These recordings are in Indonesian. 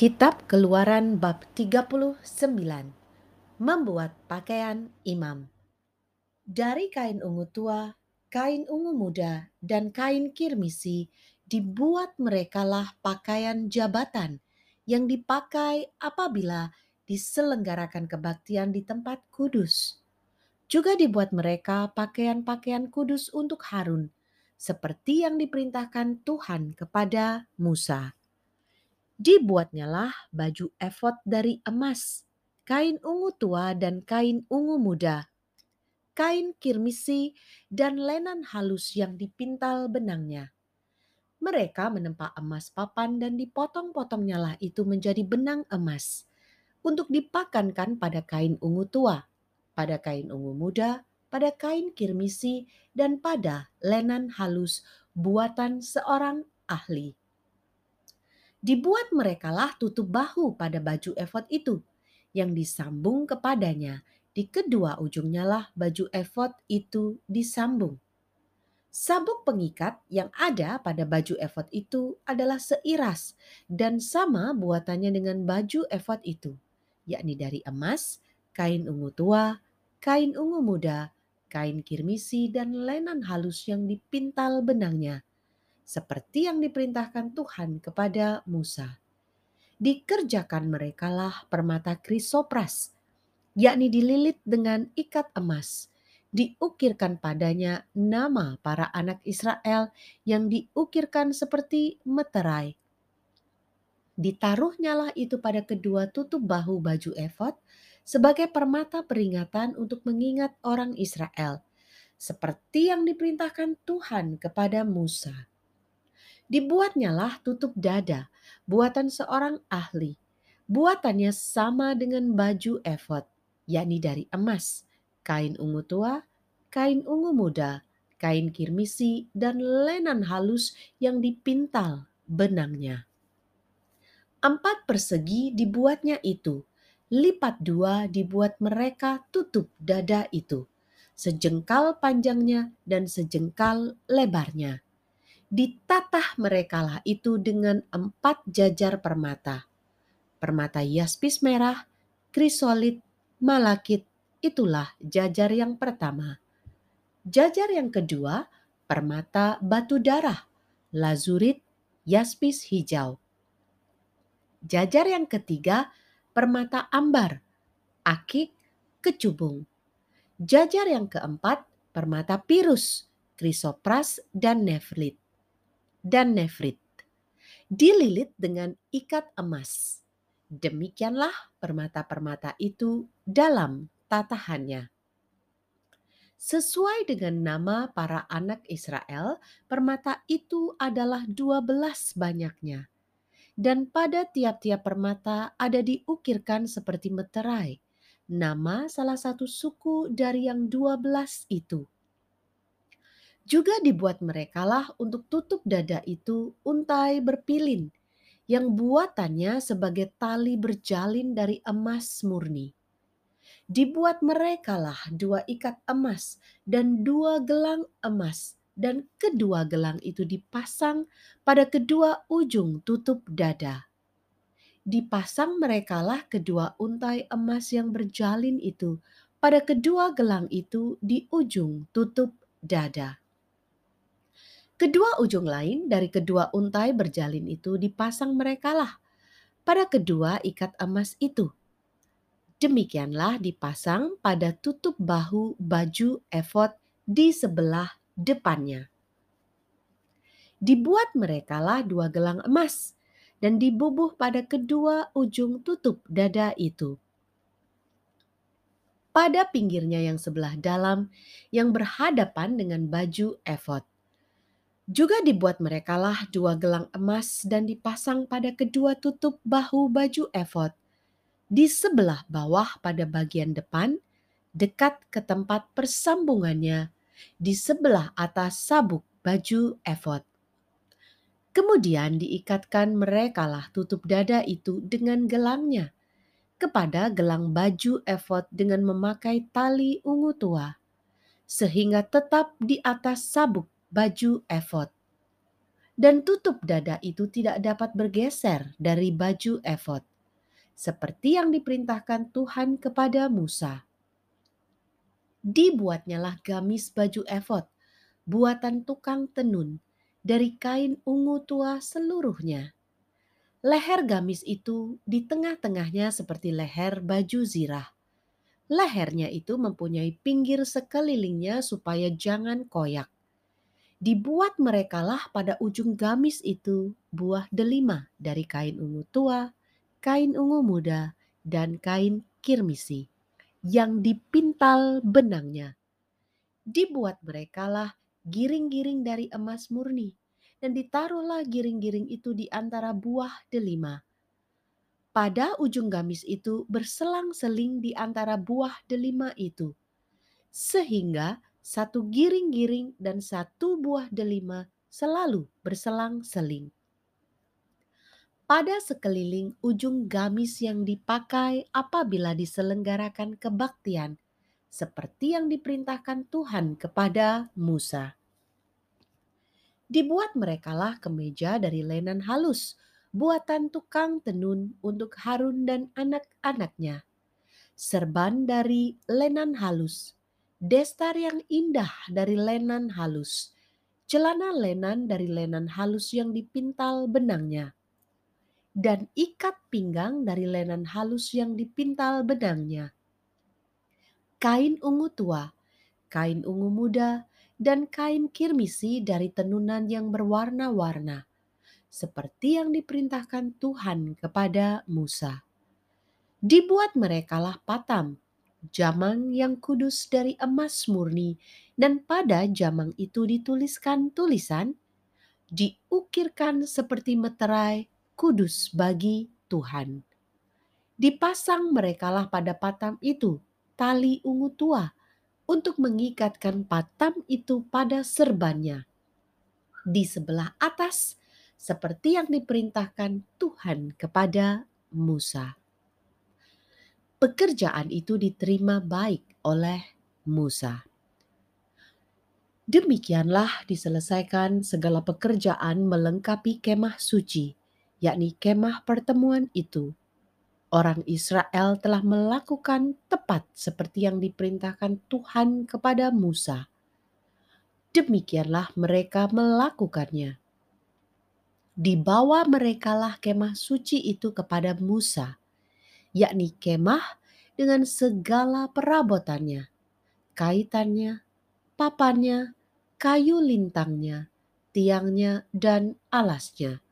Kitab Keluaran bab 39 Membuat pakaian imam Dari kain ungu tua, kain ungu muda, dan kain kirmisi dibuat merekalah pakaian jabatan yang dipakai apabila diselenggarakan kebaktian di tempat kudus. Juga dibuat mereka pakaian-pakaian kudus untuk Harun, seperti yang diperintahkan Tuhan kepada Musa. Dibuatnyalah baju efod dari emas, kain ungu tua dan kain ungu muda, kain kirmisi dan lenan halus yang dipintal benangnya. Mereka menempa emas papan dan dipotong-potongnya lah itu menjadi benang emas untuk dipakankan pada kain ungu tua, pada kain ungu muda, pada kain kirmisi, dan pada lenan halus buatan seorang ahli. Dibuat merekalah tutup bahu pada baju efod itu yang disambung kepadanya. Di kedua ujungnya lah baju efod itu disambung. Sabuk pengikat yang ada pada baju efod itu adalah seiras dan sama buatannya dengan baju efod itu, yakni dari emas, kain ungu tua, kain ungu muda, kain kirmisi dan lenan halus yang dipintal benangnya seperti yang diperintahkan Tuhan kepada Musa. Dikerjakan merekalah permata krisopras, yakni dililit dengan ikat emas. Diukirkan padanya nama para anak Israel yang diukirkan seperti meterai. Ditaruhnyalah itu pada kedua tutup bahu baju efod sebagai permata peringatan untuk mengingat orang Israel, seperti yang diperintahkan Tuhan kepada Musa. Dibuatnyalah tutup dada, buatan seorang ahli. Buatannya sama dengan baju efod, yakni dari emas, kain ungu tua, kain ungu muda, kain kirmisi, dan lenan halus yang dipintal benangnya. Empat persegi dibuatnya itu, lipat dua dibuat mereka tutup dada itu, sejengkal panjangnya dan sejengkal lebarnya ditatah merekalah itu dengan empat jajar permata. Permata yaspis merah, krisolit, malakit, itulah jajar yang pertama. Jajar yang kedua, permata batu darah, lazurit, yaspis hijau. Jajar yang ketiga, permata ambar, akik, kecubung. Jajar yang keempat, permata pirus, krisopras, dan nefrit dan nefrit. Dililit dengan ikat emas. Demikianlah permata-permata itu dalam tatahannya. Sesuai dengan nama para anak Israel, permata itu adalah dua belas banyaknya. Dan pada tiap-tiap permata ada diukirkan seperti meterai, nama salah satu suku dari yang dua belas itu juga dibuat merekalah untuk tutup dada itu untai berpilin yang buatannya sebagai tali berjalin dari emas murni. Dibuat merekalah dua ikat emas dan dua gelang emas dan kedua gelang itu dipasang pada kedua ujung tutup dada. Dipasang merekalah kedua untai emas yang berjalin itu pada kedua gelang itu di ujung tutup dada. Kedua ujung lain dari kedua untai berjalin itu dipasang merekalah pada kedua ikat emas itu. Demikianlah dipasang pada tutup bahu baju efod di sebelah depannya. Dibuat merekalah dua gelang emas dan dibubuh pada kedua ujung tutup dada itu. Pada pinggirnya yang sebelah dalam yang berhadapan dengan baju efod juga dibuat merekalah dua gelang emas dan dipasang pada kedua tutup bahu baju efod di sebelah bawah pada bagian depan dekat ke tempat persambungannya di sebelah atas sabuk baju efod. Kemudian diikatkan merekalah tutup dada itu dengan gelangnya kepada gelang baju efod dengan memakai tali ungu tua sehingga tetap di atas sabuk baju efod. Dan tutup dada itu tidak dapat bergeser dari baju efod, seperti yang diperintahkan Tuhan kepada Musa. Dibuatnyalah gamis baju efod, buatan tukang tenun, dari kain ungu tua seluruhnya. Leher gamis itu di tengah-tengahnya seperti leher baju zirah. Lehernya itu mempunyai pinggir sekelilingnya supaya jangan koyak dibuat merekalah pada ujung gamis itu buah delima dari kain ungu tua, kain ungu muda, dan kain kirmisi yang dipintal benangnya. Dibuat merekalah giring-giring dari emas murni, dan ditaruhlah giring-giring itu di antara buah delima. Pada ujung gamis itu berselang-seling di antara buah delima itu, sehingga satu giring-giring dan satu buah delima selalu berselang-seling. Pada sekeliling ujung gamis yang dipakai apabila diselenggarakan kebaktian, seperti yang diperintahkan Tuhan kepada Musa. Dibuat merekalah kemeja dari lenan halus, buatan tukang tenun untuk Harun dan anak-anaknya. Serban dari lenan halus, destar yang indah dari lenan halus, celana lenan dari lenan halus yang dipintal benangnya, dan ikat pinggang dari lenan halus yang dipintal benangnya. Kain ungu tua, kain ungu muda, dan kain kirmisi dari tenunan yang berwarna-warna, seperti yang diperintahkan Tuhan kepada Musa. Dibuat merekalah patam, jamang yang kudus dari emas murni, dan pada jamang itu dituliskan tulisan, diukirkan seperti meterai kudus bagi Tuhan. Dipasang merekalah pada patam itu tali ungu tua untuk mengikatkan patam itu pada serbannya. Di sebelah atas, seperti yang diperintahkan Tuhan kepada Musa pekerjaan itu diterima baik oleh Musa. Demikianlah diselesaikan segala pekerjaan melengkapi kemah suci, yakni kemah pertemuan itu. Orang Israel telah melakukan tepat seperti yang diperintahkan Tuhan kepada Musa. Demikianlah mereka melakukannya. Dibawa merekalah kemah suci itu kepada Musa yakni kemah dengan segala perabotannya, kaitannya, papannya, kayu lintangnya, tiangnya, dan alasnya.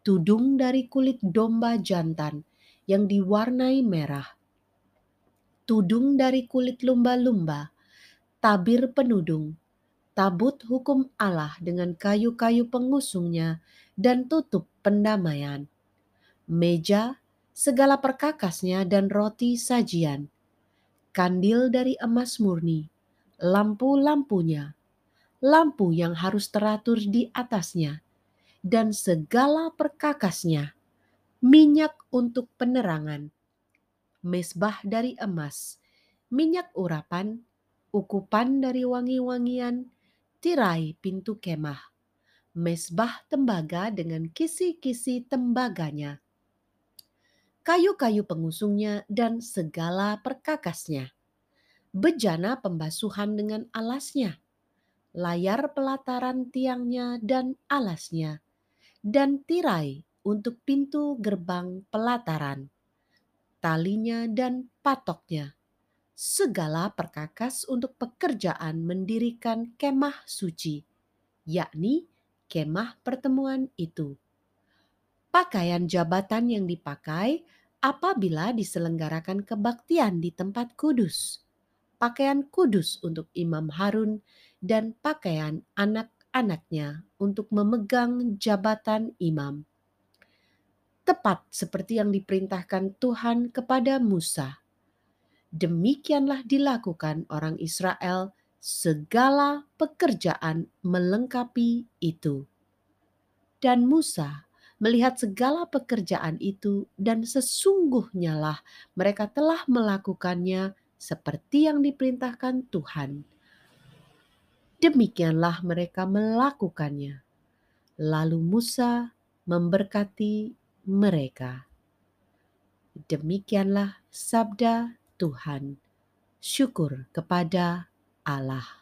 Tudung dari kulit domba jantan yang diwarnai merah. Tudung dari kulit lumba-lumba, tabir penudung, tabut hukum Allah dengan kayu-kayu pengusungnya, dan tutup pendamaian. Meja segala perkakasnya dan roti sajian, kandil dari emas murni, lampu-lampunya, lampu yang harus teratur di atasnya, dan segala perkakasnya, minyak untuk penerangan, mesbah dari emas, minyak urapan, ukupan dari wangi-wangian, tirai pintu kemah, mesbah tembaga dengan kisi-kisi tembaganya, kayu-kayu pengusungnya, dan segala perkakasnya. Bejana pembasuhan dengan alasnya, layar pelataran tiangnya dan alasnya, dan tirai untuk pintu gerbang pelataran, talinya dan patoknya, segala perkakas untuk pekerjaan mendirikan kemah suci, yakni kemah pertemuan itu pakaian jabatan yang dipakai apabila diselenggarakan kebaktian di tempat kudus, pakaian kudus untuk Imam Harun, dan pakaian anak-anaknya untuk memegang jabatan imam. Tepat seperti yang diperintahkan Tuhan kepada Musa. Demikianlah dilakukan orang Israel segala pekerjaan melengkapi itu. Dan Musa melihat segala pekerjaan itu dan sesungguhnya lah mereka telah melakukannya seperti yang diperintahkan Tuhan. Demikianlah mereka melakukannya. Lalu Musa memberkati mereka. Demikianlah sabda Tuhan. Syukur kepada Allah.